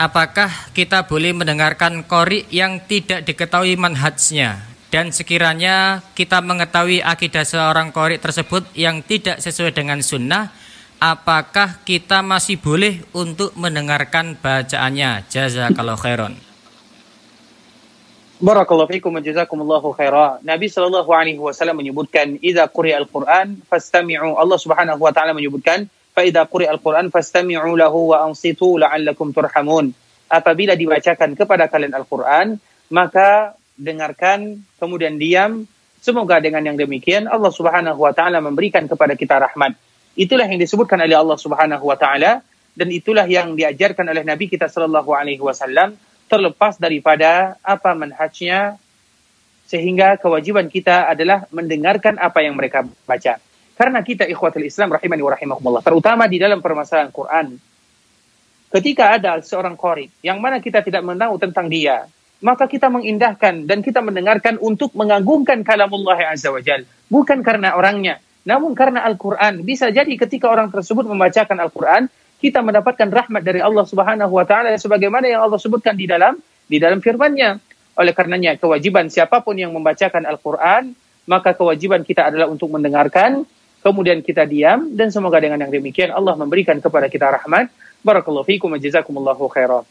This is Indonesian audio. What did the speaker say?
apakah kita boleh mendengarkan kori yang tidak diketahui manhajnya dan sekiranya kita mengetahui akidah seorang kori tersebut yang tidak sesuai dengan sunnah apakah kita masih boleh untuk mendengarkan bacaannya jazakallahu khairan Barakallahu fiikum wa jazakumullahu khaira. Nabi sallallahu alaihi wasallam menyebutkan idza quri'a al-Qur'an fastami'u. Allah Subhanahu wa taala menyebutkan fa idza quri'a al-Qur'an fastami'u lahu wa ansitu la'allakum turhamun. Apabila dibacakan kepada kalian Al-Qur'an, maka dengarkan kemudian diam. Semoga dengan yang demikian Allah Subhanahu wa taala memberikan kepada kita rahmat. Itulah yang disebutkan oleh Allah Subhanahu wa taala dan itulah yang diajarkan oleh Nabi kita sallallahu alaihi wasallam terlepas daripada apa manhajnya sehingga kewajiban kita adalah mendengarkan apa yang mereka baca. Karena kita ikhwatul Islam rahimani wa rahimakumullah, terutama di dalam permasalahan Quran. Ketika ada seorang qari yang mana kita tidak tahu tentang dia, maka kita mengindahkan dan kita mendengarkan untuk mengagungkan kalamullah azza wajal, bukan karena orangnya, namun karena Al-Qur'an. Bisa jadi ketika orang tersebut membacakan Al-Qur'an, kita mendapatkan rahmat dari Allah Subhanahu wa taala sebagaimana yang Allah sebutkan di dalam di dalam firman-Nya. Oleh karenanya kewajiban siapa pun yang membacakan Al-Qur'an, maka kewajiban kita adalah untuk mendengarkan, kemudian kita diam dan semoga dengan yang demikian Allah memberikan kepada kita rahmat. Barakallahu fiikum wa jazakumullahu khairan.